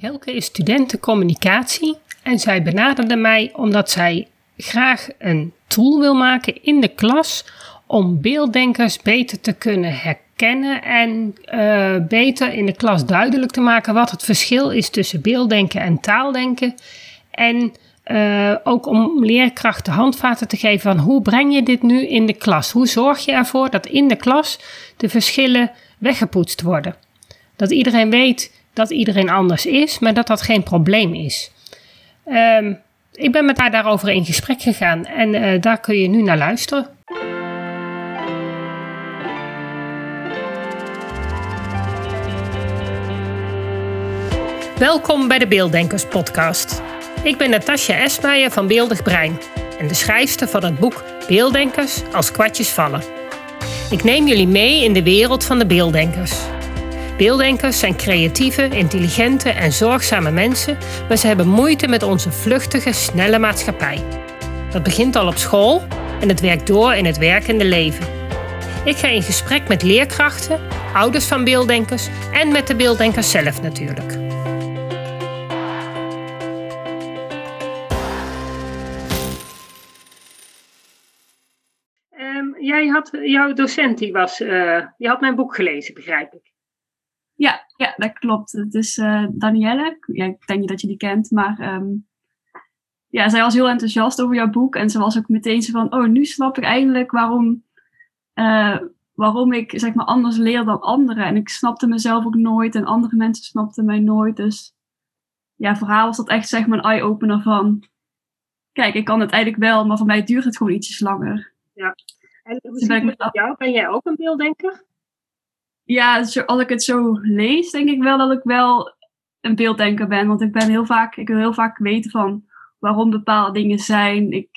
Helke is studentencommunicatie en zij benaderde mij omdat zij graag een tool wil maken in de klas om beelddenkers beter te kunnen herkennen en uh, beter in de klas duidelijk te maken wat het verschil is tussen beelddenken en taaldenken. En uh, ook om leerkrachten handvaten te geven van hoe breng je dit nu in de klas? Hoe zorg je ervoor dat in de klas de verschillen weggepoetst worden? Dat iedereen weet dat iedereen anders is, maar dat dat geen probleem is. Um, ik ben met haar daarover in gesprek gegaan en uh, daar kun je nu naar luisteren. Welkom bij de Beelddenkers podcast. Ik ben Natasja Esmeijer van Beeldig Brein en de schrijfster van het boek Beelddenkers als kwartjes vallen. Ik neem jullie mee in de wereld van de beelddenkers. Beelddenkers zijn creatieve, intelligente en zorgzame mensen, maar ze hebben moeite met onze vluchtige, snelle maatschappij. Dat begint al op school en het werkt door in het werkende leven. Ik ga in gesprek met leerkrachten, ouders van beelddenkers en met de beelddenkers zelf natuurlijk. Um, jij had, jouw docent die was, uh, had mijn boek gelezen, begrijp ik. Ja, ja, dat klopt. Het is uh, Danielle. Ja, ik denk niet dat je die kent, maar um, ja, zij was heel enthousiast over jouw boek. En ze was ook meteen zo van, oh, nu snap ik eindelijk waarom, uh, waarom ik zeg maar anders leer dan anderen. En ik snapte mezelf ook nooit en andere mensen snapten mij nooit. Dus ja, voor haar was dat echt zeg maar een eye-opener van, kijk, ik kan het eigenlijk wel, maar voor mij duurt het gewoon ietsjes langer. Ja. En hoe dus ben, met jou? ben jij ook een beelddenker? Ja, als ik het zo lees, denk ik wel dat ik wel een beelddenker ben. Want ik ben heel vaak, ik wil heel vaak weten van waarom bepaalde dingen zijn. Ik,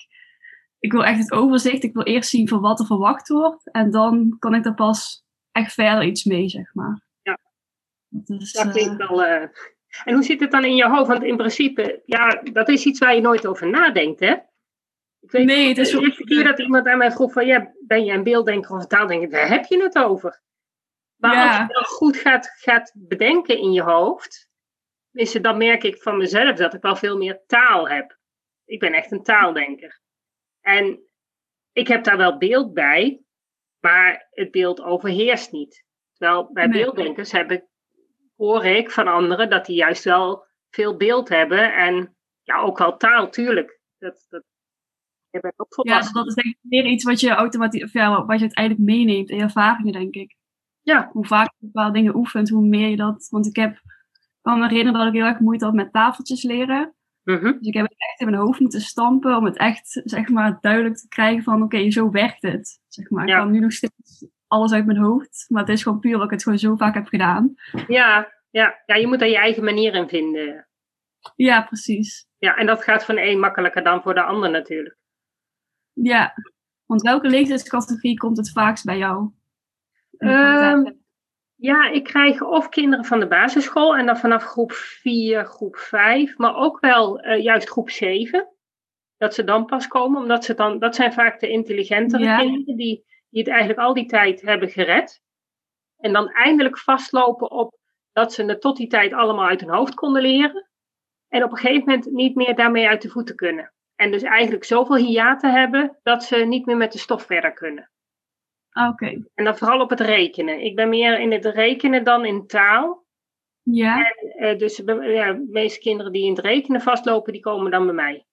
ik wil echt het overzicht. Ik wil eerst zien van wat er verwacht wordt. En dan kan ik er pas echt verder iets mee, zeg maar. Ja, dus, dat klinkt uh, wel... Uh... En hoe zit het dan in je hoofd? Want in principe, ja, dat is iets waar je nooit over nadenkt, hè? Ik weet nee, het is de eerste keer dat iemand aan mij vroeg van, ja, ben je een beelddenker of een taaldenker? Daar heb je het over. Maar als je dat goed gaat, gaat bedenken in je hoofd, is het, dan merk ik van mezelf dat ik wel veel meer taal heb. Ik ben echt een taaldenker. En ik heb daar wel beeld bij, maar het beeld overheerst niet. Terwijl bij beelddenkers heb ik, hoor ik van anderen dat die juist wel veel beeld hebben en ja, ook wel taal, tuurlijk. Dat, dat, ook ja, dat is denk ik meer iets wat je automatisch, of ja, wat je uiteindelijk meeneemt in ervaringen, denk ik ja, hoe vaak je bepaalde dingen oefent, hoe meer je dat. Want ik heb, kan me herinneren dat ik heel erg moeite had met tafeltjes leren. Mhm. Dus ik heb het echt in mijn hoofd moeten stampen om het echt, zeg maar, duidelijk te krijgen van, oké, zo werkt het. Zeg maar, ik kan nu nog steeds alles uit mijn hoofd, maar het is gewoon puur dat ik het gewoon zo vaak heb gedaan. Ja, ja, ja je moet daar je eigen manier in vinden. Ja, precies. Ja, en dat gaat van de een makkelijker dan voor de ander natuurlijk. Ja, want welke leeftijdscategorie komt het vaakst bij jou? Um, ja, ik krijg of kinderen van de basisschool en dan vanaf groep 4, groep 5, maar ook wel uh, juist groep 7. Dat ze dan pas komen, omdat ze dan, dat zijn vaak de intelligentere kinderen die, die het eigenlijk al die tijd hebben gered. En dan eindelijk vastlopen op dat ze het tot die tijd allemaal uit hun hoofd konden leren. En op een gegeven moment niet meer daarmee uit de voeten kunnen. En dus eigenlijk zoveel hiaten hebben dat ze niet meer met de stof verder kunnen. Oké. En dan vooral op het rekenen. Ik ben meer in het rekenen dan in taal. Ja. En, uh, dus ja, de meeste kinderen die in het rekenen vastlopen, die komen dan bij mij.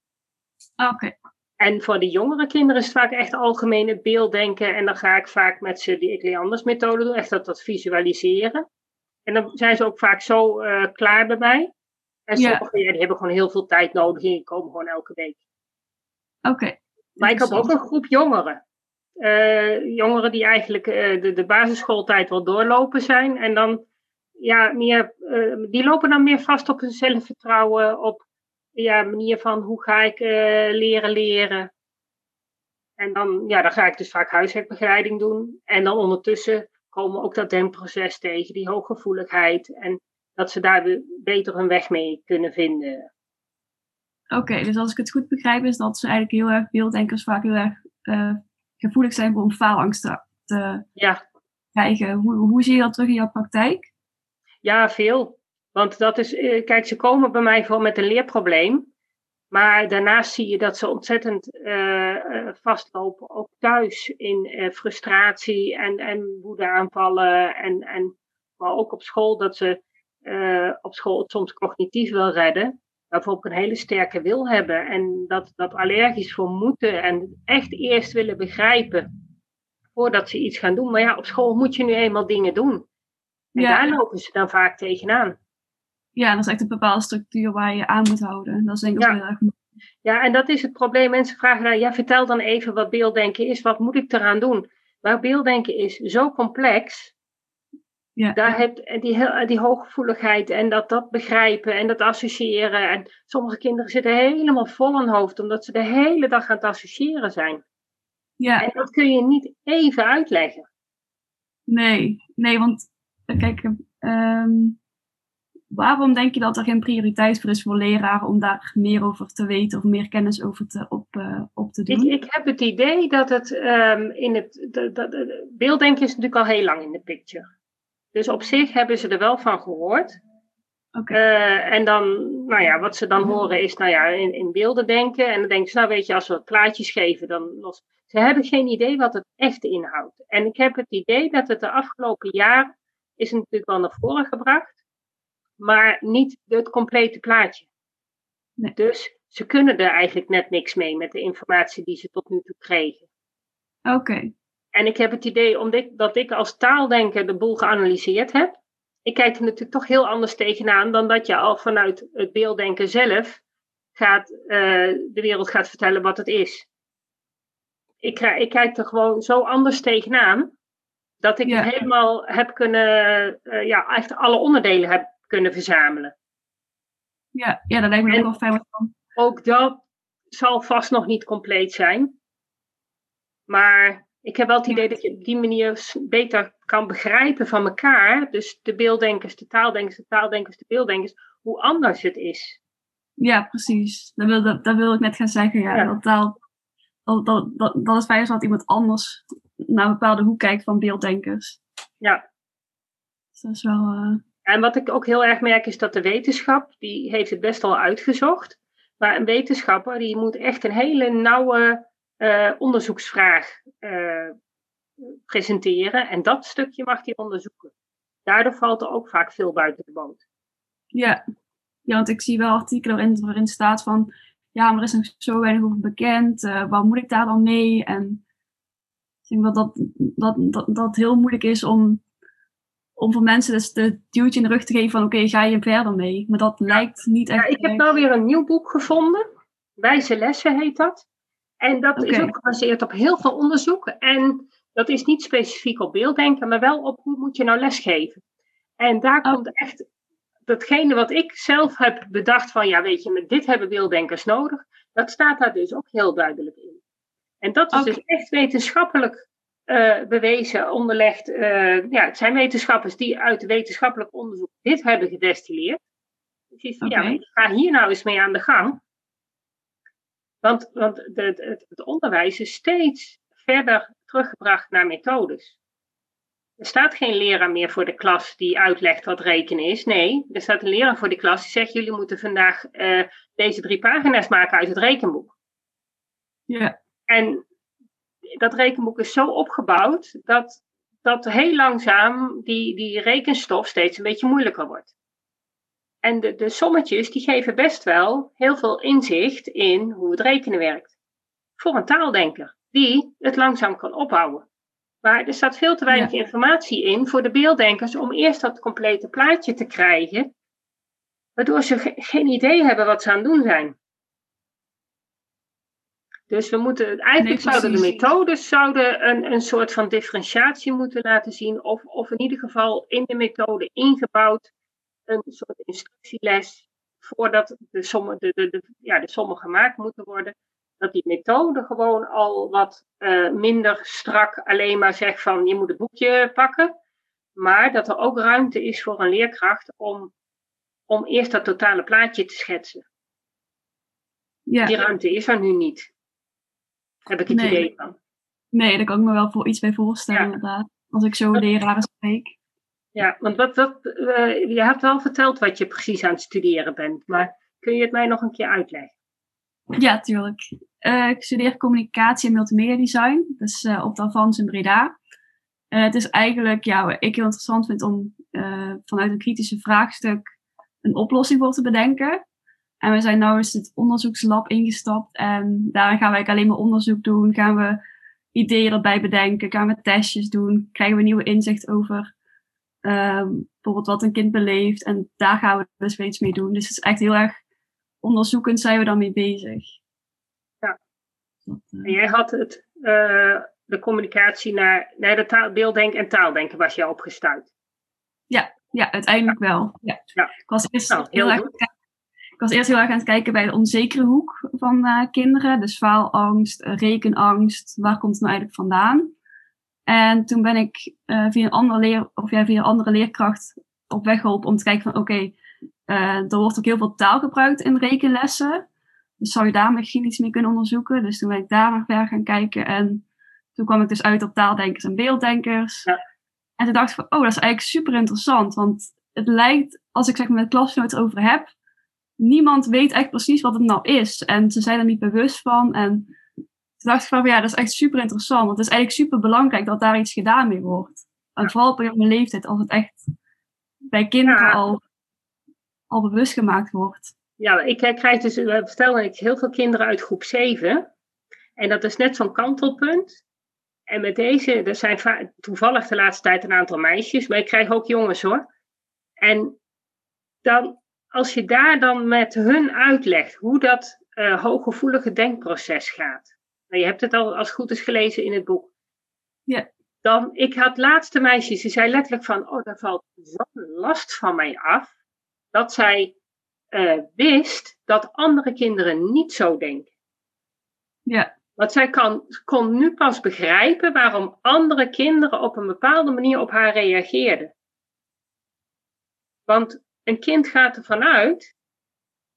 Oké. En voor de jongere kinderen is het vaak echt algemeen het beelddenken. En dan ga ik vaak met ze die Ecleanders methode doen. Echt dat, dat visualiseren. En dan zijn ze ook vaak zo uh, klaar bij mij. En sommigen ja. die hebben gewoon heel veel tijd nodig. En die komen gewoon elke week. Oké. Maar ik heb ook een groep jongeren. Uh, jongeren die eigenlijk uh, de, basisschooltijd wel doorlopen zijn. En dan, ja, meer, uh, die lopen dan meer vast op hun zelfvertrouwen, op ja, manier van hoe ga ik leren leren. En dan, ja, dan ga ik dus vaak huiswerkbegeleiding doen. En dan ondertussen komen ook dat denkproces tegen, die hooggevoeligheid. En dat ze daar weer beter hun weg mee kunnen vinden. Oké, dus als ik het goed begrijp, is dat ze eigenlijk heel erg beelddenkers vaak heel erg gevoelig zijn een faalangst te, ja. krijgen. Hoe, hoe zie je dat terug in jouw praktijk? Ja, veel. Want dat is, eh, kijk, ze komen bij mij voor met een leerprobleem. Maar daarnaast zie je dat ze ontzettend uh, vastlopen, ook thuis in frustratie en, en woedeaanvallen. En, en, maar ook op school, dat ze op school het soms cognitief wil redden. Waarvoor ook een hele sterke wil hebben. En dat, dat allergisch voor moeten en echt eerst willen begrijpen voordat ze iets gaan doen. Maar ja, op school moet je nu eenmaal dingen doen. En daar lopen ze dan vaak tegenaan. Ja, dat is echt een bepaalde structuur waar je aan moet houden. Dat is denk ik ja. ook heel erg Ja, en dat is het probleem. Mensen vragen dan, ja, vertel dan even wat beelddenken is. Wat moet ik eraan doen? Maar beelddenken is zo complex. Ja. Daar heb die, die hooggevoeligheid en dat, dat begrijpen en dat associëren. En sommige kinderen zitten helemaal vol in hoofd, omdat ze de hele dag aan het associëren zijn. Ja. En dat kun je niet even uitleggen. Nee, nee, want kijk, um, waarom denk je dat er geen prioriteit voor is voor leraren om daar meer over te weten of meer kennis over te, op, uh, op te doen? Ik, ik, heb het idee dat het um, in het. De, beelddenken is natuurlijk al heel lang in de picture. Dus op zich hebben ze er wel van gehoord. Okay. Uh, en dan, nou ja, wat ze dan horen is, nou ja, in, in beelden denken. En dan denken ze, nou weet je, als we plaatjes geven, dan los. Ze hebben geen idee wat het echt inhoudt. En ik heb het idee dat het de afgelopen jaar is natuurlijk wel naar voren gebracht, maar niet het complete plaatje. Nee. Dus ze kunnen er eigenlijk net niks mee met de informatie die ze tot nu toe kregen. Oké. En ik heb het idee omdat dat ik als taaldenker de boel geanalyseerd heb. Ik kijk er natuurlijk toch heel anders tegenaan dan dat je al vanuit het beelddenken zelf gaat, uh, de wereld gaat vertellen wat het is. Ik, ik, kijk er gewoon zo anders tegenaan. Dat ik helemaal heb kunnen, uh, ja, echt alle onderdelen heb kunnen verzamelen. Ja, ja dat lijkt me ook wel fijn. Ook dat zal vast nog niet compleet zijn. Maar ik heb wel het idee dat je op die manier beter kan begrijpen van elkaar. Dus de beelddenkers, de taaldenkers, de taaldenkers, de beelddenkers, hoe anders het is. Ja, precies. Dat wil, dat, dat wil ik net gaan zeggen. Ja. Dat, taal, dat, dat, dat, dat is fijn als iemand anders naar een bepaalde hoek kijkt van beelddenkers. Ja. Dus dat is wel. Uh... En wat ik ook heel erg merk is dat de wetenschap, die heeft het best al uitgezocht. Maar een wetenschapper, die moet echt een hele nauwe uh, onderzoeksvraag uh, presenteren. En dat stukje mag hij onderzoeken. Daardoor valt er ook vaak veel buiten de boot. Ja, ja want ik zie wel artikelen waarin, waarin staat van... Ja, maar er is nog zo weinig over bekend. Uh, wat moet ik daar dan mee? En ik denk dat dat, dat, dat, dat heel moeilijk is om, om voor mensen dus de duwtje in de rug te geven van... Oké, ga je verder mee? Maar dat lijkt niet echt... Ja, ik heb nou weer een nieuw boek gevonden. Wijze lessen heet dat. En dat is ook gebaseerd op heel veel onderzoek. En dat is niet specifiek op beelddenken, maar wel op hoe moet je nou lesgeven. En daar oh. komt echt datgene wat ik zelf heb bedacht van, ja weet je, met dit hebben beelddenkers nodig. Dat staat daar dus ook heel duidelijk in. En dat is dus echt wetenschappelijk uh, bewezen, onderlegd. Uh, ja, het zijn wetenschappers die uit wetenschappelijk onderzoek dit hebben gedestilleerd. Dus okay. ja, ga hier nou eens mee aan de gang. Want, want de, het, het onderwijs is steeds verder teruggebracht naar methodes. Er staat geen leraar meer voor de klas die uitlegt wat rekenen is. Nee, er staat een leraar voor de klas die zegt: jullie moeten vandaag uh, deze drie pagina's maken uit het rekenboek. Ja. En dat rekenboek is zo opgebouwd dat, dat heel langzaam die, die rekenstof steeds een beetje moeilijker wordt. En de, de sommetjes die geven best wel heel veel inzicht in hoe het rekenen werkt. Voor een taaldenker die het langzaam kan opbouwen. Maar er staat veel te weinig informatie in voor de beelddenkers om eerst dat complete plaatje te krijgen, waardoor ze geen idee hebben wat ze aan het doen zijn. Dus we moeten, eigenlijk zouden de methodes zouden een, een soort van differentiatie moeten laten zien, of, of in ieder geval in de methode ingebouwd een soort instructieles voordat de sommen, de, de, de, ja, de sommen gemaakt moeten worden. Dat die methode gewoon al wat uh, minder strak alleen maar zegt van je moet het boekje pakken. Maar dat er ook ruimte is voor een leerkracht om, om eerst dat totale plaatje te schetsen. Ja. Die ruimte is er nu niet. Heb ik het idee van. Nee, daar kan ik me wel voor iets bij voorstellen, inderdaad. Als ik zo leraren spreek. Ja, want wat, uh, je hebt wel verteld wat je precies aan het studeren bent, maar kun je het mij nog een keer uitleggen? Ja, tuurlijk. Uh, ik studeer communicatie en multimedia design, dus uh, op de Avans in Breda. het is eigenlijk, ja, wat ik heel interessant vind om vanuit een kritische vraagstuk een oplossing voor te bedenken. En we zijn nu eens het onderzoekslab ingestapt en daar gaan wij alleen maar onderzoek doen, gaan we ideeën erbij bedenken, gaan we testjes doen, krijgen we nieuwe inzicht over Um, bijvoorbeeld wat een kind beleeft. En daar gaan we dus weer iets mee doen. Dus het is echt heel erg onderzoekend zijn we dan mee bezig. Ja. en jij had het, uh, de communicatie naar, naar de taal, en taaldenken was je opgestuurd. Ja, ja, uiteindelijk wel. Ja. ja. Ik, was eerst nou, heel, erg, ik was eerst heel erg aan het kijken bij de onzekere hoek van uh, kinderen. Dus faalangst, rekenangst. Waar komt het nou eigenlijk vandaan? En toen ben ik uh, via, een andere leer, of ja, via een andere leerkracht op weg geholpen om te kijken van oké, okay, uh, er wordt ook heel veel taal gebruikt in rekenlessen. Dus zou je daar misschien iets mee kunnen onderzoeken? Dus toen ben ik daar nog verder gaan kijken. En toen kwam ik dus uit op taaldenkers en beelddenkers. Ja. En toen dacht ik van, oh, dat is eigenlijk super interessant. Want het lijkt, als ik zeg maar met klasgenoten over heb, niemand weet echt precies wat het nou is. En ze zijn er niet bewust van. En toen dacht ik van, ja, dat is echt super interessant. Want het is eigenlijk super belangrijk dat daar iets gedaan mee wordt. En vooral op jonge leeftijd, als het echt bij kinderen al, al bewust gemaakt wordt. Ja, ik krijg dus, we vertellen ik heel veel kinderen uit groep 7. En dat is net zo'n kantelpunt. En met deze, er zijn toevallig de laatste tijd een aantal meisjes, maar ik krijg ook jongens hoor. En dan, als je daar dan met hun uitlegt hoe dat uh, hooggevoelige denkproces gaat. Nou, je hebt het al als het goed is gelezen in het boek. Ja. Dan, ik had laatste meisjes, die zei letterlijk van, oh, daar valt zo'n last van mij af, dat zij uh, wist dat andere kinderen niet zo denken. Ja. Want zij kan, kon nu pas begrijpen waarom andere kinderen op een bepaalde manier op haar reageerden. Want een kind gaat ervan uit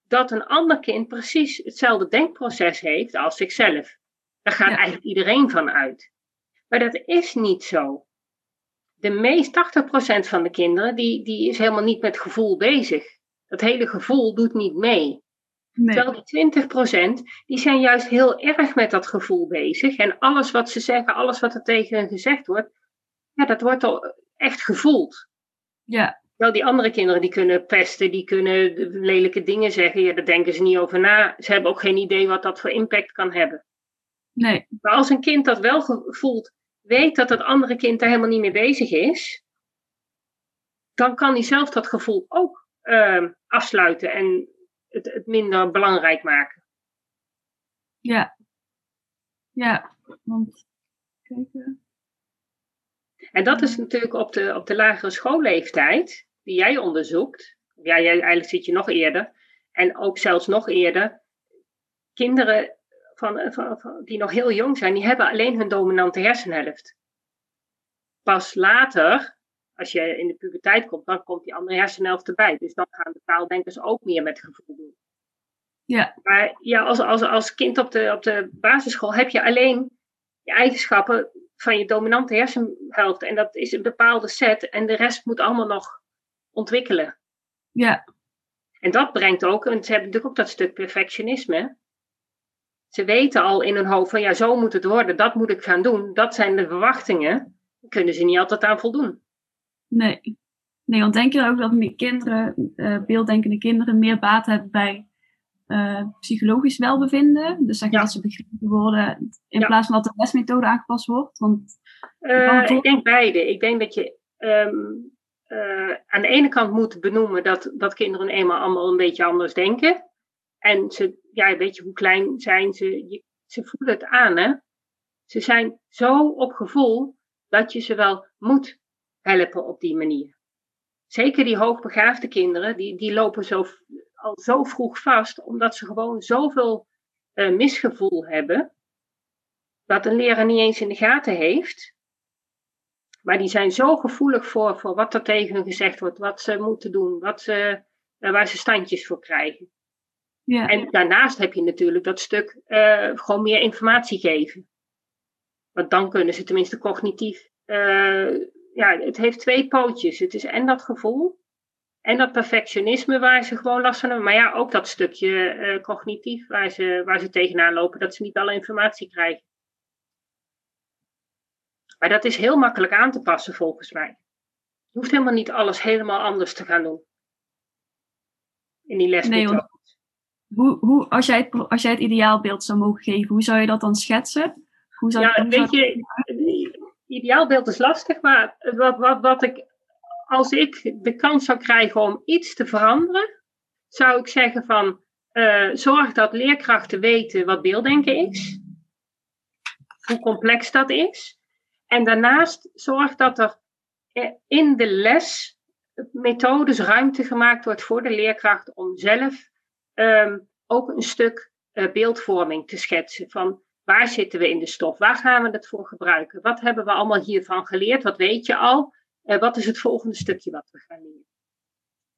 dat een ander kind precies hetzelfde denkproces heeft als zichzelf. Daar gaat eigenlijk iedereen van uit. Maar dat is niet zo. De meest 80% van de kinderen, die, die is helemaal niet met gevoel bezig. Dat hele gevoel doet niet mee. Nee. Terwijl die 20% die zijn juist heel erg met dat gevoel bezig. En alles wat ze zeggen, alles wat er tegen hen gezegd wordt, ja, dat wordt al echt gevoeld. Ja. Wel, die andere kinderen die kunnen pesten, die kunnen lelijke dingen zeggen. Ja, daar denken ze niet over na. Ze hebben ook geen idee wat dat voor impact kan hebben. Nee. Maar als een kind dat wel voelt, weet dat het andere kind daar helemaal niet mee bezig is, dan kan hij zelf dat gevoel ook uh, afsluiten en het, het minder belangrijk maken. Ja. Ja, want kijken. En dat is natuurlijk op de, op de lagere schoolleeftijd, die jij onderzoekt. Ja, jij, eigenlijk zit je nog eerder. En ook zelfs nog eerder. Kinderen van, van, die nog heel jong zijn, die hebben alleen hun dominante hersenhelft. Pas later, als je in de puberteit komt, dan komt die andere hersenhelft erbij. Dus dan gaan de taaldenkers ook meer met gevoel doen. Ja. Maar ja, als, als, als kind op de, op de basisschool heb je alleen je eigenschappen van je dominante hersenhelft. En dat is een bepaalde set. En de rest moet allemaal nog ontwikkelen. Ja. En dat brengt ook, en ze hebben natuurlijk ook dat stuk perfectionisme. Ze weten al in hun hoofd van ja, zo moet het worden, dat moet ik gaan doen. Dat zijn de verwachtingen. Daar kunnen ze niet altijd aan voldoen. Nee. Nee, want denk je ook dat kinderen, uh, beelddenkende kinderen, meer baat hebben bij uh, psychologisch welbevinden? Dus zeg dat ze begrepen worden in plaats van dat de lesmethode aangepast wordt? Want, uh, ik denk beide. Ik denk dat je um, aan de ene kant moet benoemen dat, dat kinderen eenmaal allemaal een beetje anders denken. En ze, ja, weet je, hoe klein zijn ze? Je, ze voelen het aan, hè? Ze zijn zo op gevoel dat je ze wel moet helpen op die manier. Zeker die hoogbegaafde kinderen, die, die lopen zo, al zo vroeg vast, omdat ze gewoon zoveel uh, misgevoel hebben, dat een leraar niet eens in de gaten heeft. Maar die zijn zo gevoelig voor, voor wat er tegen hen gezegd wordt, wat ze moeten doen, wat ze, uh, waar ze standjes voor krijgen. Ja. En daarnaast heb je natuurlijk dat stuk uh, gewoon meer informatie geven. Want dan kunnen ze tenminste cognitief uh, ja, het heeft twee pootjes. Het is en dat gevoel en dat perfectionisme waar ze gewoon last van hebben. Maar ja, ook dat stukje uh, cognitief waar ze, waar ze tegenaan lopen, dat ze niet alle informatie krijgen. Maar dat is heel makkelijk aan te passen volgens mij. Je hoeft helemaal niet alles helemaal anders te gaan doen. In die les. Nee, hoe, hoe, als, jij het, als jij het ideaalbeeld zou mogen geven, hoe zou je dat dan schetsen? Hoe zou, ja, weet je, ideaalbeeld is lastig, maar wat, wat, wat ik, als ik de kans zou krijgen om iets te veranderen, zou ik zeggen van, uh, zorg dat leerkrachten weten wat beelddenken is, hoe complex dat is. En daarnaast zorg dat er in de les methodes ruimte gemaakt wordt voor de leerkracht om zelf um, ook een stuk uh, beeldvorming te schetsen. Van waar zitten we in de stof? Waar gaan we het voor gebruiken? Wat hebben we allemaal hiervan geleerd? Wat weet je al? Uh, wat is het volgende stukje wat we gaan leren?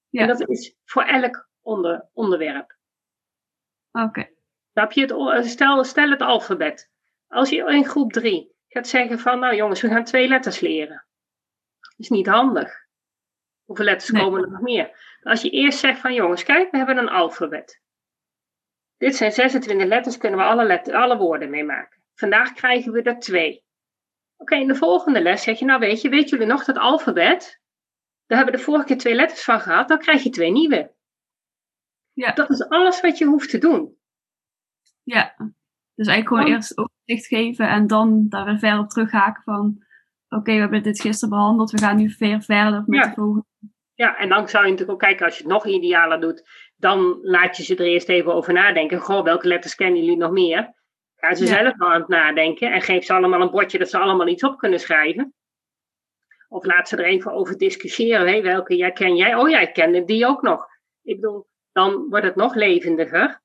Ja. En dat is voor elk onder, onderwerp. Oké. Okay. Stel, stel het alfabet. Als je in groep 3 gaat zeggen van, nou jongens, we gaan twee letters leren. Dat is niet handig. Hoeveel letters komen er nog meer? Als je eerst zegt van, jongens, kijk, we hebben een alfabet. Dit zijn 26 letters, kunnen we alle, letter, alle woorden mee maken. Vandaag krijgen we er twee. Oké, in de volgende les zeg je, nou weet je, weet jullie nog dat alfabet? Daar hebben we de vorige keer twee letters van gehad, dan krijg je twee nieuwe. Ja. Dat is alles wat je hoeft te doen. Ja, dus eigenlijk gewoon eerst overzicht geven en dan daar weer verder op terughaken van... Oké, we hebben dit gisteren behandeld, we gaan nu weer verder met de volgende. Ja, en dan zou je natuurlijk ook kijken, als je het nog idealer doet, dan laat je ze er eerst even over nadenken. Goh, welke letters kennen jullie nog meer? Gaan ze zelf wel aan het nadenken en geef ze allemaal een bordje dat ze allemaal iets op kunnen schrijven. Of laat ze er even over discussiëren. Hé, welke jij ken jij? Oh, jij kende die ook nog. Ik bedoel, dan wordt het nog levendiger.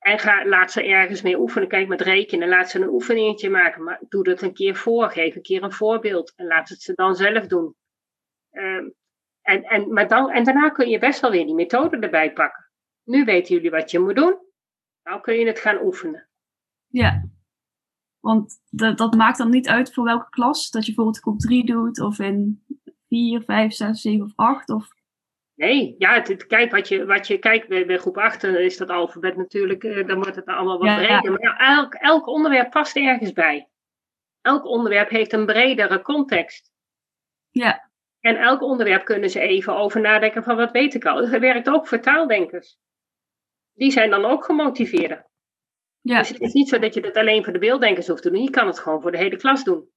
En ga, laat ze ergens mee oefenen. Kijk, met rekenen, laat ze een oefeningetje maken. Maar doe dat een keer voor. Geef een keer een voorbeeld. En laat het ze dan zelf doen. Um, en, en, maar dan, en daarna kun je best wel weer die methode erbij pakken. Nu weten jullie wat je moet doen. Nou kun je het gaan oefenen. Ja, want dat, dat maakt dan niet uit voor welke klas. Dat je bijvoorbeeld groep 3 doet of in 4, 5, 6, 7 of 8. Of... Nee, ja, het, kijk wat je, wat je kijkt bij, bij groep 8 is dat alfabet natuurlijk, uh, dan wordt het allemaal wat breder. Maar elk, elk onderwerp past ergens bij. Elk onderwerp heeft een bredere context. Ja. En elk onderwerp kunnen ze even over nadenken van wat weet ik al. Dat werkt ook voor taaldenkers. Die zijn dan ook gemotiveerd. Ja. Dus het is niet zo dat je het alleen voor de beelddenkers hoeft te doen. Je kan het gewoon voor de hele klas doen.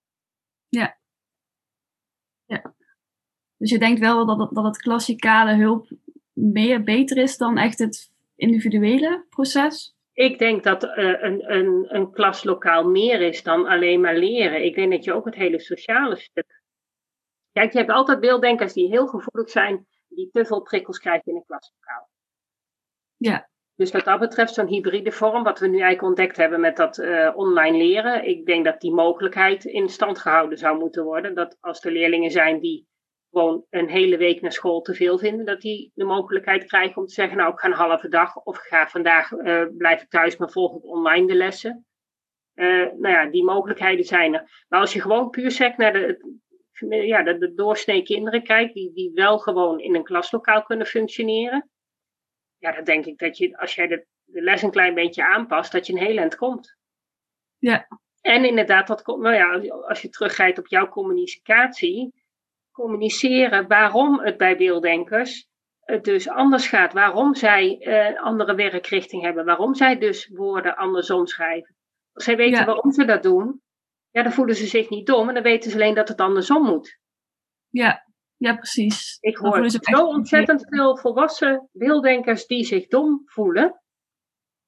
Ja. ja. Dus je denkt wel dat het, dat het klassikale hulp meer, beter is dan echt het individuele proces? Ik denk dat uh, een, een, een klaslokaal meer is dan alleen maar leren. Ik denk dat je ook het hele sociale stuk Kijk, je hebt altijd beelddenkers die heel gevoelig zijn, die te veel prikkels krijgen in een klaslokaal. Ja. Dus wat dat betreft, zo'n hybride vorm, wat we nu eigenlijk ontdekt hebben met dat uh, online leren, ik denk dat die mogelijkheid in stand gehouden zou moeten worden. Dat als er leerlingen zijn die gewoon een hele week naar school te veel vinden, dat die de mogelijkheid krijgen om te zeggen, nou ik ga een halve dag of ik ga vandaag, uh, blijf ik thuis, maar volg ik online de lessen. Uh, nou ja, die mogelijkheden zijn er. Maar als je gewoon puur zegt naar de, ja, de, de doorsnee kinderen kijkt, die, die wel gewoon in een klaslokaal kunnen functioneren. Ja, dan denk ik dat je, als jij de, de les een klein beetje aanpast, dat je een heel eind komt. Ja. En inderdaad, dat komt, nou ja, als je teruggaat op jouw communicatie, communiceren waarom het bij beelddenkers het dus anders gaat. Waarom zij uh, andere werkrichting hebben. Waarom zij dus woorden andersom schrijven. Als zij weten waarom ze dat doen, ja, dan voelen ze zich niet dom en dan weten ze alleen dat het andersom moet. Ja, ja precies. Ik hoor zo ontzettend veel volwassen beelddenkers die zich dom voelen.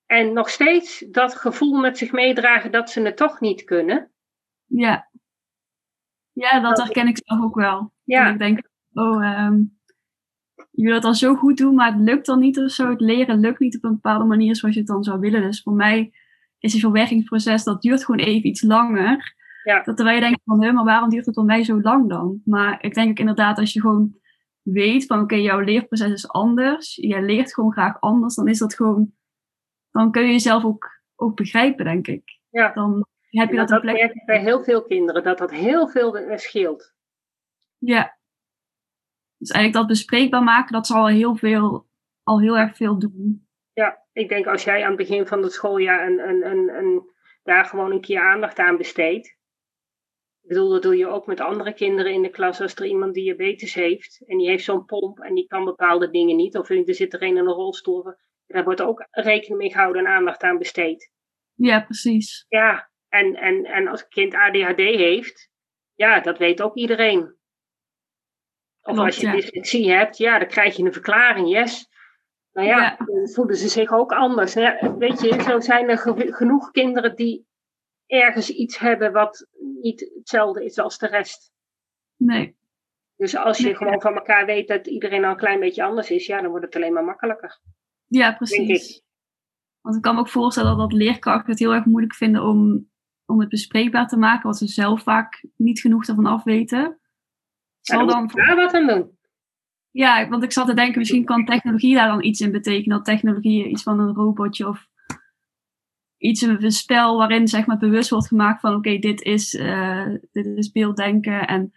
En nog steeds dat gevoel met zich meedragen dat ze het toch niet kunnen. Ja. Ja, dat herken ik zelf ook wel. Ja. ik denk, oh, um, je wil het dan zo goed doen, maar het lukt dan niet of zo. Het leren lukt niet op een bepaalde manier zoals je het dan zou willen. Dus voor mij is het verwerkingsproces, dat duurt gewoon even iets langer. Ja. Dat terwijl je denkt van, maar waarom duurt het bij mij zo lang dan? Maar ik denk ook inderdaad, als je gewoon weet van, oké, jouw leerproces is anders. Je leert gewoon graag anders. Dan is dat gewoon, dan kun je jezelf ook, ook begrijpen, denk ik. Ja. Dan heb je dat, dat, dat merk ik bij heel veel kinderen, dat dat heel veel scheelt. Ja. Dus eigenlijk dat bespreekbaar maken, dat zal al heel veel, al heel erg veel doen. Ja, ik denk als jij aan het begin van het schooljaar een, een, een, een, daar gewoon een keer aandacht aan besteedt. Ik bedoel, dat doe je ook met andere kinderen in de klas. Als er iemand diabetes heeft en die heeft zo'n pomp en die kan bepaalde dingen niet. Of er zit er een in een rolstoel. Daar wordt ook rekening mee gehouden en aandacht aan besteed. Ja, precies. Ja, en, en, en als een kind ADHD heeft, ja, dat weet ook iedereen. Of als je ja. dyslexie hebt, ja, dan krijg je een verklaring, yes. Nou ja, dan voelen ze zich ook anders. Ja, weet je, zo zijn er genoeg kinderen die ergens iets hebben wat niet hetzelfde is als de rest. Nee. Dus als je gewoon van elkaar weet dat iedereen al een klein beetje anders is, ja, dan wordt het alleen maar makkelijker. Ja, precies. Want ik kan me ook voorstellen dat leerkrachten het heel erg moeilijk vinden om, om het bespreekbaar te maken, wat ze zelf vaak niet genoeg ervan afweten. Zal dan daar wat aan doen. Ja, want ik zat te denken, misschien kan technologie daar dan iets in betekenen. Dat technologie iets van een robotje of iets, een spel waarin zeg maar bewust wordt gemaakt van oké, dit, is, uh, dit is beelddenken. En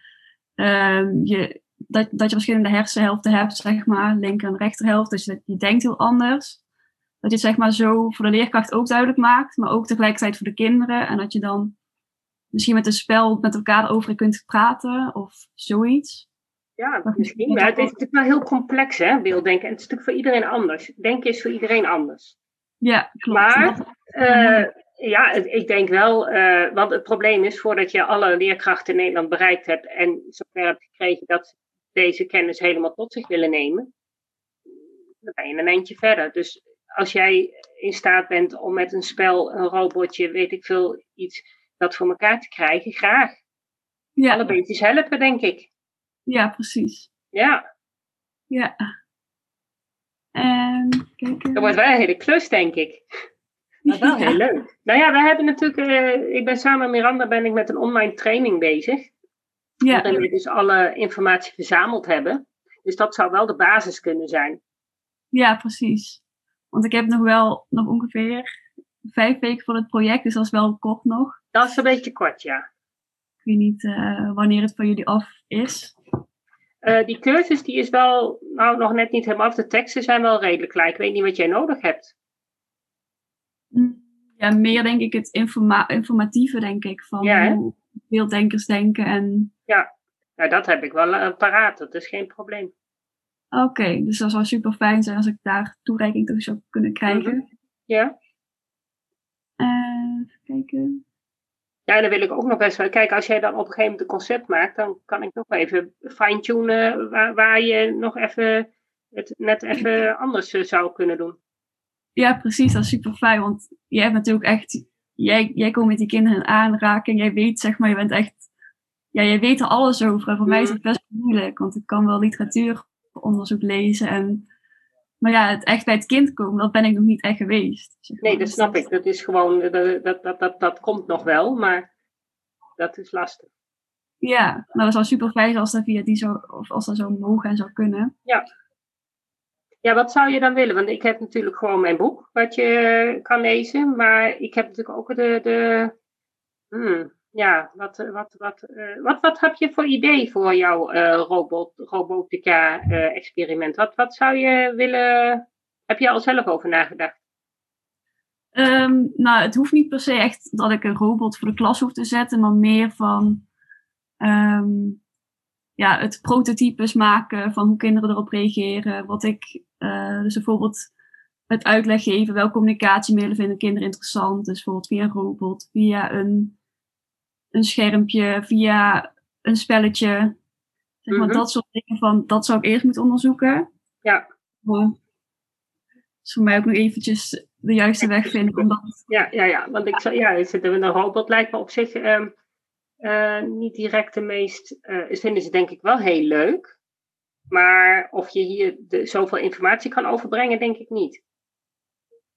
uh, je, dat, dat je verschillende hersenhelften hebt, zeg maar, linker en rechterhelft. Dus je, je denkt heel anders. Dat je het zeg maar zo voor de leerkracht ook duidelijk maakt, maar ook tegelijkertijd voor de kinderen. En dat je dan misschien met een spel met elkaar over kunt praten of zoiets. Ja, misschien. Maar het is natuurlijk wel heel complex, hè, beelddenken. En het is natuurlijk voor iedereen anders. Denken is voor iedereen anders. Ja, klopt. Maar uh, ja, ik denk wel, uh, want het probleem is voordat je alle leerkrachten in Nederland bereikt hebt en zover hebt gekregen dat ze deze kennis helemaal tot zich willen nemen, dan ben je een eindje verder. Dus als jij in staat bent om met een spel, een robotje, weet ik veel, iets dat voor elkaar te krijgen, graag. Ja. Alle beetjes helpen, denk ik. Ja, precies. Ja. Ja. En kijk. Dat wordt wel een hele klus, denk ik. Maar wel heel leuk. Nou ja, we hebben natuurlijk, uh, ik ben samen met Miranda ben ik met een online training bezig. Ja. Waarin we dus alle informatie verzameld hebben. Dus dat zou wel de basis kunnen zijn. Ja, precies. Want ik heb nog wel nog ongeveer vijf weken voor het project, dus dat is wel kort nog. Dat is een beetje kort, ja. Ik weet niet uh, wanneer het voor jullie af is. Uh, die cursus die is wel nou, nog net niet helemaal af. De teksten zijn wel redelijk klaar. Ik weet niet wat jij nodig hebt. Ja, meer denk ik het informa informatieve, denk ik. Van ja, hoe beelddenkers denken. En... Ja. ja, dat heb ik wel uh, paraat. Dat is geen probleem. Oké, dus dat zou super fijn zijn als ik daar toereiking toe zou kunnen krijgen. Mhm. Ja. Uh, even kijken. Ja, en dan wil ik ook nog best wel. Kijk, als jij dan op een gegeven moment een concept maakt, dan kan ik nog even fine-tunen waar, waar je nog even het net even anders eh, zou kunnen doen. Ja, precies. Dat is super fijn. Want jij hebt natuurlijk echt. Jij, jij komt met die kinderen in aanraking. Jij weet, zeg maar, je bent echt. Ja, jij weet er alles over. En voor mij is het best moeilijk. Want ik kan wel literatuuronderzoek lezen. En, maar ja, het echt bij het kind komen, dat ben ik nog niet echt geweest. Zeg Nee, dat snap ik. Dat is gewoon. Dat, dat, dat, dat, dat komt nog wel. Maar dat is lastig. Ja, nou, dat zou super fijn zijn als dat via die zo, of als dat zo mogen en zou kunnen. Ja, ja, wat zou je dan willen? Want ik heb natuurlijk gewoon mijn boek wat je kan lezen. Maar ik heb natuurlijk ook de. de hmm, ja, wat, wat, wat, uh, wat, wat heb je voor idee voor jouw uh, robot, robotica-experiment? wat, wat zou je willen. Heb je al zelf over nagedacht? Um, nou, het hoeft niet per se echt dat ik een robot voor de klas hoef te zetten, maar meer van. Um, ja, het prototypes maken van hoe kinderen erop reageren. Wat ik, dus bijvoorbeeld het uitleg geven, welke communicatiemiddelen vinden kinderen interessant. Dus bijvoorbeeld via een robot, via een, een schermpje, via een spelletje. Zeg maar, mhm. dat soort dingen van, dat zou ik eerst moeten onderzoeken. Ja. dus voor mij ook nog eventjes de juiste weg vinden. Omdat... Ja, ja, ja, want ik zou, ja, zitten een robot lijkt me op zich... Um uh, niet direct de meest. Uh, vinden ze denk ik wel heel leuk. Maar of je hier de, zoveel informatie kan overbrengen, denk ik niet.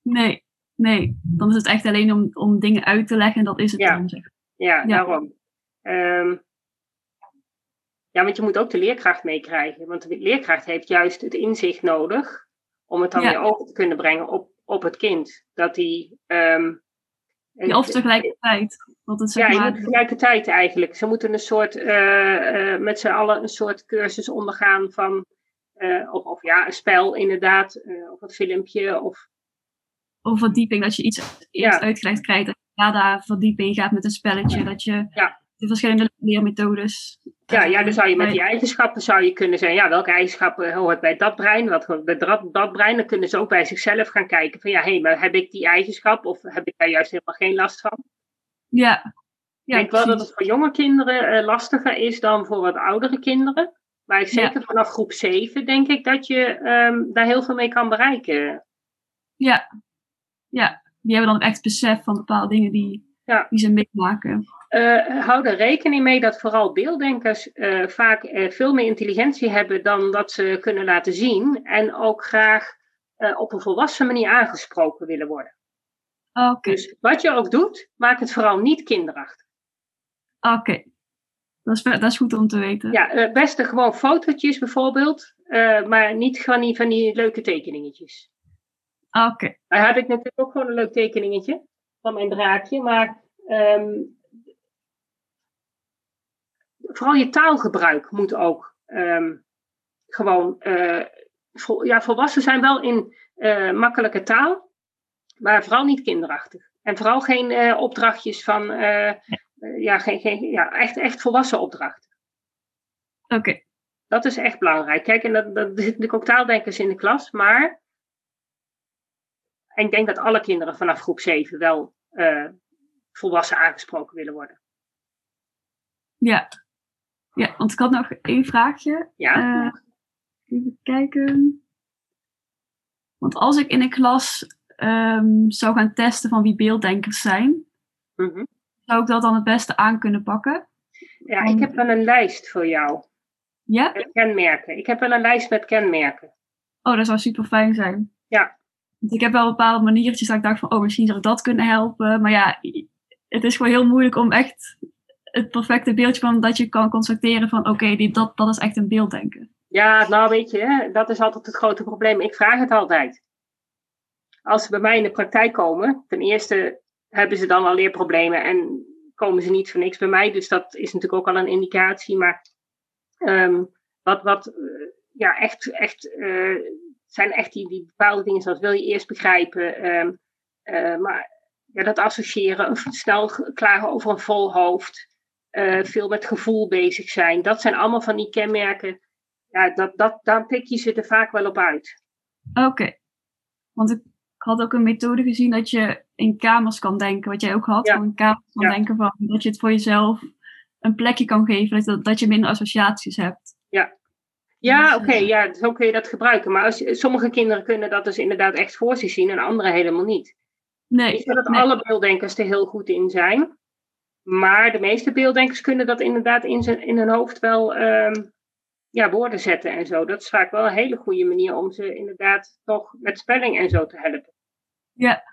Nee, nee. Dan is het echt alleen om, om dingen uit te leggen en dat is het ja. dan. Zeg. Ja, daarom. Um, ja, want je moet ook de leerkracht meekrijgen. Want de leerkracht heeft juist het inzicht nodig om het dan weer over te kunnen brengen op, op het kind. Dat hij. Um, ja, of tegelijkertijd. het, ja, tegelijkertijd eigenlijk. Ze moeten een soort, uh, met z'n allen een soort cursus ondergaan van, of, of, ja, een spel inderdaad, of een filmpje. Of, of verdieping, dat je iets eerst ja. uitgelegd krijgt, dat je daarna verdieping gaat met een spelletje, dat je ja. de verschillende leermethodes ja, ja, dan zou je met die eigenschappen zou je kunnen zeggen, ja, welke eigenschappen hoort bij dat brein, wat hoort bij dat, dat brein. Dan kunnen ze ook bij zichzelf gaan kijken van, ja, hé, hey, maar heb ik die eigenschap of heb ik daar juist helemaal geen last van? Ja. ja ik denk wel dat het voor jonge kinderen uh, lastiger is dan voor wat oudere kinderen. Maar zeker vanaf groep 7 denk ik dat je um, daar heel veel mee kan bereiken. Ja, ja. Die hebben dan echt besef van bepaalde dingen die, ja. die ze meemaken. Uh, hou er rekening mee dat vooral beelddenkers uh, vaak uh, veel meer intelligentie hebben dan dat ze kunnen laten zien. En ook graag op een volwassen manier aangesproken willen worden. Oké. Dus wat je ook doet, maak het vooral niet kinderachtig. Oké. Dat, is, dat is goed om te weten. Ja, beste gewoon fotootjes bijvoorbeeld. maar niet van die, van die leuke tekeningetjes. Oké. Okay. Dan heb ik natuurlijk ook gewoon een leuk tekeningetje van mijn draakje. Maar um, vooral je taalgebruik moet ook um, gewoon. Uh, vol, ja, volwassen zijn wel in uh, makkelijke taal, maar vooral niet kinderachtig. En vooral geen uh, opdrachtjes van. ja, geen, geen, ja, echt, echt volwassen opdrachten. Oké. Dat is echt belangrijk. Kijk, en dat, dat zitten natuurlijk ook taaldenkers in de klas, maar. En ik denk dat alle kinderen vanaf groep 7 wel volwassen aangesproken willen worden. Ja, ja, want ik had nog één vraagje. Ja. Uh, even kijken. Want als ik in een klas um, zou gaan testen van wie beelddenkers zijn, mm zou ik dat dan het beste aan kunnen pakken? Ja, ik heb wel een lijst voor jou. Ja? Met kenmerken. Ik heb wel een lijst met kenmerken. Oh, dat zou super fijn zijn. Ja. Ik heb wel bepaalde maniertjes dat ik dacht van, oh, misschien zou ik dat kunnen helpen. Maar ja, het is gewoon heel moeilijk om echt het perfecte beeldje van dat je kan constateren van oké, okay, dat, dat is echt een beelddenken. Ja, nou weet je, dat is altijd het grote probleem. Ik vraag het altijd. Als ze bij mij in de praktijk komen, ten eerste hebben ze dan al leerproblemen en komen ze niet voor niks bij mij. Dus dat is natuurlijk ook al een indicatie. Maar um, wat, wat uh, ja, echt, echt uh, zijn echt die, die bepaalde dingen zoals wil je eerst begrijpen. Um, uh, maar ja, dat associëren, snel klagen over een vol hoofd. Uh, veel met gevoel bezig zijn. Dat zijn allemaal van die kenmerken. Ja, dat, dat, daar pik je ze er vaak wel op uit. Oké. Want ik had ook een methode gezien dat je in kamers kan denken. Wat jij ook had. Ja. Van in kamers kan denken van dat je het voor jezelf een plekje kan geven. Dat, dat je minder associaties hebt. Ja. Ja, oké. Okay, eh, ja, zo kun je dat gebruiken. Maar als, sommige kinderen kunnen dat dus inderdaad echt voor zich zien en andere helemaal niet. Nee. Ik denk dat alle beelddenkers er heel goed in zijn. Maar de meeste beelddenkers kunnen dat inderdaad in, zijn, in hun hoofd wel um, ja, woorden zetten en zo. Dat is vaak wel een hele goede manier om ze inderdaad toch met spelling en zo te helpen. Ja,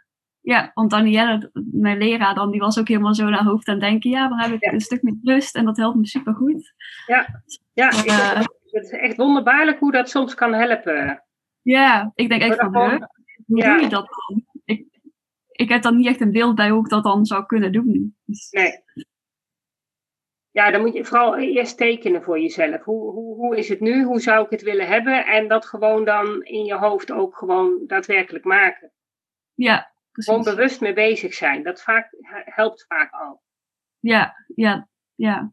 ja want Danielle, mijn leraar dan, die was ook helemaal zo naar hoofd aan denken. Ja, dan heb ik een stuk meer rust en dat helpt me super goed. Ja, ja uh, het is echt wonderbaarlijk hoe dat soms kan helpen. Ja, ik denk echt van, hoe doe je dat dan? ik heb dan niet echt een beeld bij hoe ik dat dan zou kunnen doen. Dus... Nee. Ja, dan moet je vooral eerst tekenen voor jezelf. Hoe, hoe, hoe is het nu? Hoe zou ik het willen hebben? En dat gewoon dan in je hoofd ook gewoon daadwerkelijk maken. Ja, precies. Gewoon bewust mee bezig zijn. Dat vaak, helpt vaak al. Ja, ja, ja.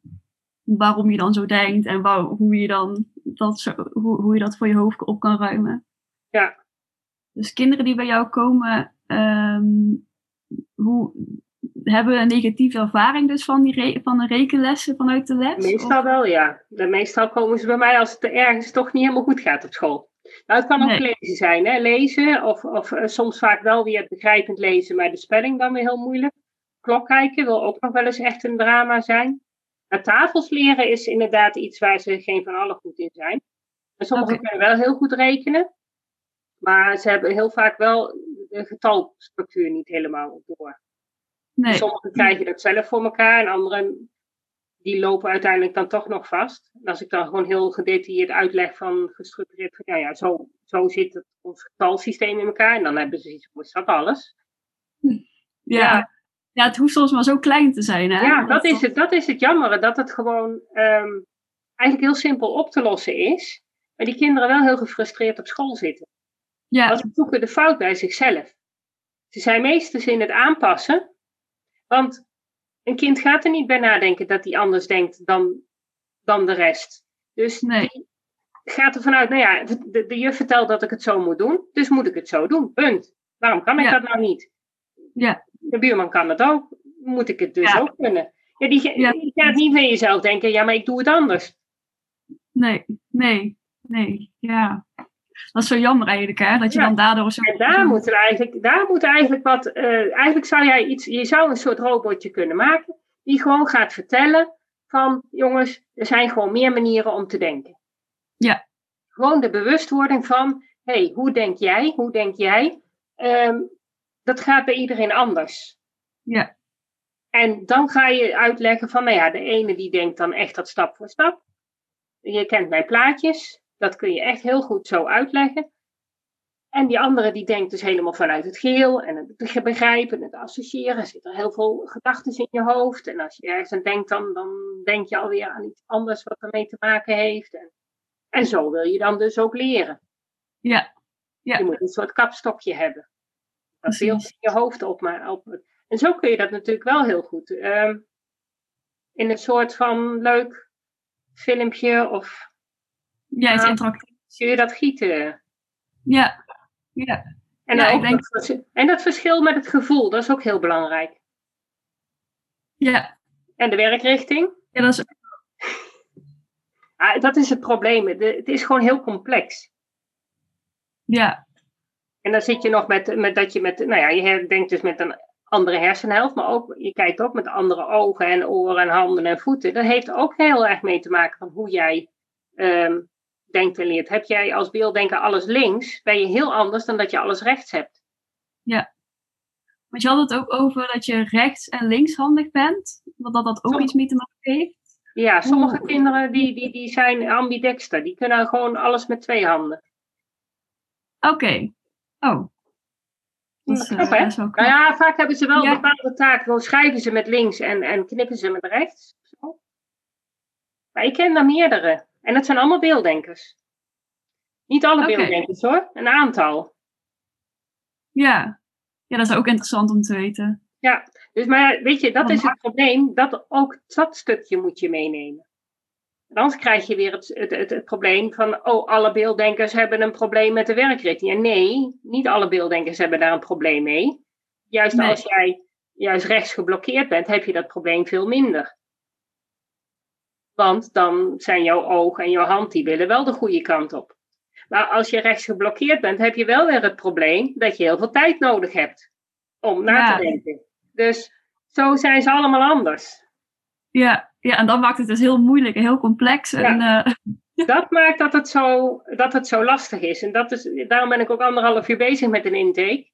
Waarom je dan zo denkt en waar, hoe, je dan dat zo, hoe, hoe je dat voor je hoofd op kan ruimen. Ja. Dus kinderen die bij jou komen, um, hoe, hebben een negatieve ervaring dus van, die van de rekenlessen vanuit de les? Meestal wel, ja. De meestal komen ze bij mij als het ergens toch niet helemaal goed gaat op school. Nou, het kan ook lezen zijn, hè? lezen. Of, of uh, soms vaak wel weer begrijpend lezen, maar de spelling dan weer heel moeilijk. Klok kijken wil ook nog wel eens echt een drama zijn. Maar tafels leren is inderdaad iets waar ze geen van allen goed in zijn. En sommigen okay. kunnen wel heel goed rekenen. Maar ze hebben heel vaak wel de getalstructuur niet helemaal door. Nee. Sommigen krijgen dat zelf voor elkaar en anderen die lopen uiteindelijk dan toch nog vast. En als ik dan gewoon heel gedetailleerd uitleg van gestructureerd, van, ja, ja, zo, zo zit het, ons getalsysteem in elkaar. En dan hebben ze iets, is dat alles? Ja. ja. Ja, het hoeft soms maar zo klein te zijn. Hè? Ja, dat is het, dat is het jammere. Dat het gewoon ehm, eigenlijk heel simpel op te lossen is. Maar die kinderen wel heel gefrustreerd op school zitten. Ja. Want ze zoeken de fout bij zichzelf. Ze zijn meestens in het aanpassen. Want een kind gaat er niet bij nadenken dat hij anders denkt dan, dan de rest. Dus nee. die gaat er vanuit, nou ja, de, de juf vertelt dat ik het zo moet doen, dus moet ik het zo doen. Punt. Waarom kan ik dat nou niet? Ja. De buurman kan het ook, moet ik het dus ook kunnen. Ja, die, die gaat niet van jezelf denken, ja, maar ik doe het anders. Nee, nee, nee, ja. Dat is zo jammer eigenlijk, hè? Dat je dan daardoor zo... En daar moet er eigenlijk, daar moet eigenlijk wat... Uh, eigenlijk zou jij iets... Je zou een soort robotje kunnen maken... die gewoon gaat vertellen van... jongens, er zijn gewoon meer manieren om te denken. Ja. Gewoon de bewustwording van... hé, hey, hoe denk jij? Hoe denk jij? Um, dat gaat bij iedereen anders. Ja. En dan ga je uitleggen van... nou ja, de ene die denkt dan echt dat stap voor stap. Je kent mijn plaatjes dat kun je echt heel goed zo uitleggen. En die andere die denkt dus helemaal vanuit het geheel en het begrijpen en het associëren. Er zitten heel veel gedachten in je hoofd. En als je ergens aan denkt, dan, dan denk je alweer aan iets anders wat ermee te maken heeft. En, en zo wil je dan dus ook leren. Ja. ja. Je moet een soort kapstokje hebben. Je hoofd op, maar op. En zo kun je dat natuurlijk wel heel goed. Ehm, in een soort van leuk filmpje of ja, het interactief. Kun je dat gieten? Ja, ja. En, ja, denk... dat, en dat verschil met het gevoel, dat is ook heel belangrijk. Ja. En de werkrichting? Ja, dat is... Ah, dat is het probleem. het is gewoon heel complex. Ja. En dan zit je nog met, met dat je met, nou ja, je denkt dus met een andere hersenhelft, maar ook, je kijkt ook met andere ogen en oren en handen en voeten. Dat heeft ook heel erg mee te maken van hoe jij um, denkt en leert. Heb jij als beelddenker alles links, ben je heel anders dan dat je alles rechts hebt. Ja. Want je had het ook over dat je rechts- en linkshandig bent. Dat dat, dat ook iets mee te maken heeft. Ja, sommige kinderen die, die, die zijn ambidexter. Die kunnen gewoon alles met twee handen. Oké. Oh. Dat uh, nou ja, vaak hebben ze wel een bepaalde taak. Dan schrijven ze met links en, en knippen ze met rechts. Zo. Maar ik ken er meerdere. En dat zijn allemaal beelddenkers. Niet alle beelddenkers hoor, een aantal. Ja. ja, dat is ook interessant om te weten. Ja, dus maar weet je, dat is het probleem. Dat ook dat stukje moet je meenemen. Anders krijg je weer het, het, het, probleem van, oh, alle beelddenkers hebben een probleem met de werkrichting. Nee, niet alle beelddenkers hebben daar een probleem mee. Juist als jij juist rechts geblokkeerd bent, heb je dat probleem veel minder. Want dan zijn jouw oog en jouw hand, die willen wel de goede kant op. Maar als je rechts geblokkeerd bent, heb je wel weer het probleem dat je heel veel tijd nodig hebt om na te denken. Dus zo zijn ze allemaal anders. Ja, ja, en dat maakt het dus heel moeilijk en heel complex. En, uh... Dat maakt dat het, zo, dat het zo lastig is. En dat is, daarom ben ik ook anderhalf uur bezig met een intake.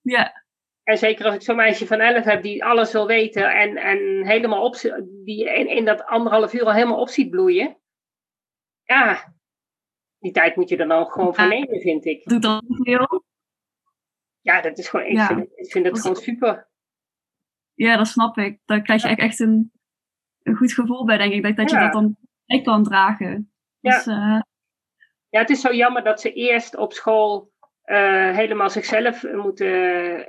Ja. En zeker als ik zo'n meisje van 11 heb die alles wil weten en, en helemaal op, die in, in dat anderhalf uur al helemaal op ziet bloeien. Ja, die tijd moet je er dan gewoon voor nemen, vind ik. Doet dat veel? Ja, dat is gewoon, ik, vind, ik vind het gewoon super. Ja, dat snap ik. Daar krijg je echt een, een goed gevoel bij, denk ik. Dat, dat je dat dan echt kan dragen. Ja. Dus, uh... ja, het is zo jammer dat ze eerst op school uh, helemaal zichzelf moeten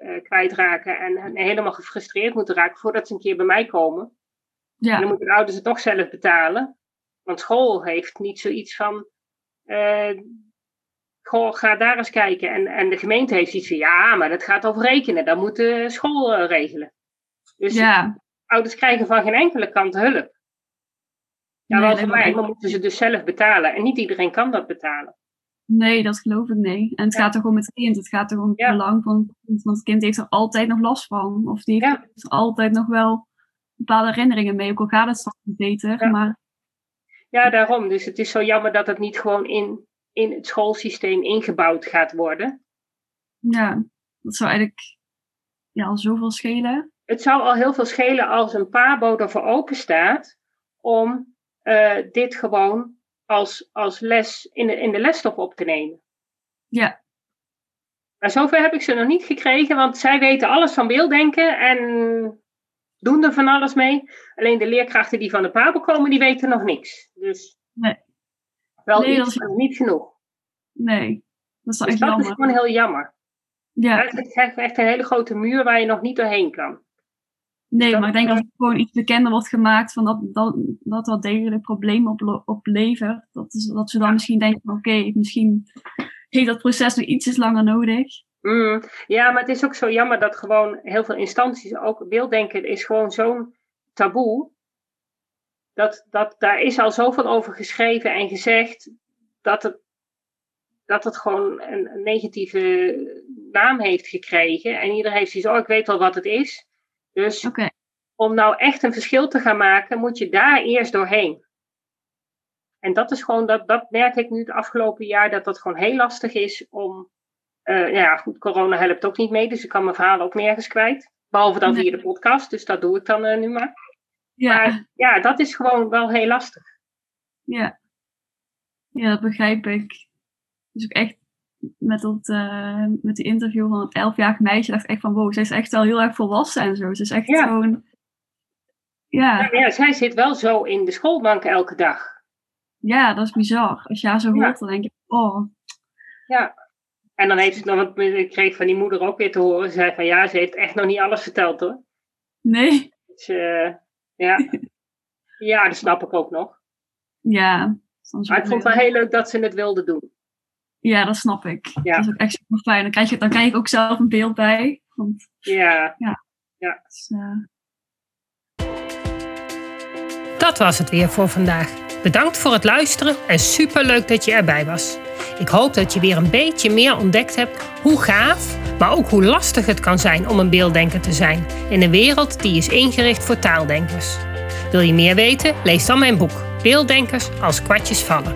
uh, kwijtraken en, en, helemaal gefrustreerd moeten raken voordat ze een keer bij mij komen. Ja. En dan moeten de ouders het toch zelf betalen. Want school heeft niet zoiets van. Goh, ga daar eens kijken. En, en de gemeente heeft iets van ja, maar dat gaat over rekenen. Dat moet de school regelen. Dus ja. Ouders krijgen van geen enkele kant hulp. Ja, wel voor mij, maar moeten ze dus zelf betalen. En niet iedereen kan dat betalen. Nee, dat geloof ik nee. En het gaat toch om het kind. Het gaat toch om het belang van het kind. Want het kind heeft er altijd nog last van. Of die heeft er altijd nog wel bepaalde herinneringen mee. Ook al gaat het straks beter. Ja. Maar... ja, daarom. Dus het is zo jammer dat het niet gewoon in, in het schoolsysteem ingebouwd gaat worden. Ja, dat zou eigenlijk ja, al zoveel schelen. Het zou al heel veel schelen als een pabo ervoor open staat om uh, dit gewoon als, als les in de, in de lesstof op te nemen. Ja. Maar zover heb ik ze nog niet gekregen, want zij weten alles van beelddenken en doen er van alles mee. Alleen de leerkrachten die van de Pabel komen, die weten nog niks. Dus nee. wel iets, maar niet genoeg. Nee, dat is, dus echt dat jammer. is gewoon heel jammer. Ja. Het is echt een hele grote muur waar je nog niet doorheen kan. Nee, maar ik denk dat het gewoon iets bekender wordt gemaakt van dat dat, dat, dat degelijk problemen op, oplevert. Dat, is, dat ze dan misschien denken, oké, misschien heeft dat proces nog ietsjes langer nodig. Mm, ja, maar het is ook zo jammer dat gewoon heel veel instanties, ook beelddenken is gewoon zo'n taboe. Dat, dat, daar is al zoveel over geschreven en gezegd dat het, dat het gewoon een, een negatieve naam heeft gekregen. En iedereen heeft zoiets, oh ik weet wel wat het is. Dus om nou echt een verschil te gaan maken, moet je daar eerst doorheen. En dat is gewoon, dat, dat merk ik nu het afgelopen jaar, dat dat gewoon heel lastig is om. Uh, ja, goed, corona helpt ook niet mee, dus ik kan mijn verhaal ook nergens kwijt. Behalve dan via de podcast, dus dat doe ik dan uh, nu maar. Ja. Maar ja, dat is gewoon wel heel lastig. Ja, ja dat begrijp ik. Dus ook echt met, dat, uh, met die interview van het elfjarig meisje dacht ik echt van wow, zij is echt wel heel erg volwassen en zo. Ze is echt ja. gewoon... Ja. ja. Ja, zij zit wel zo in de schoolbank elke dag. Ja, dat is bizar. Als je haar zo hoort, dan denk je, oh. Ja, en dan heeft ze nog, want ik kreeg van die moeder ook weer te horen. Ze zei van ja, ze heeft echt nog niet alles verteld hoor. Nee. Dus uh, ja. ja, dat snap ik ook nog. Ja. Maar ik vond het wel heel leuk dat ze het wilde doen. Ja, dat snap ik. Ja. Dat is ook echt super fijn. Dan krijg, je, dan krijg ik ook zelf een beeld bij. Want, ja. Ja. ja. Dus, uh... Dat was het weer voor vandaag. Bedankt voor het luisteren en superleuk dat je erbij was. Ik hoop dat je weer een beetje meer ontdekt hebt hoe gaaf, maar ook hoe lastig het kan zijn om een beelddenker te zijn in een wereld die is ingericht voor taaldenkers. Wil je meer weten? Lees dan mijn boek Beelddenkers als kwartjes vallen.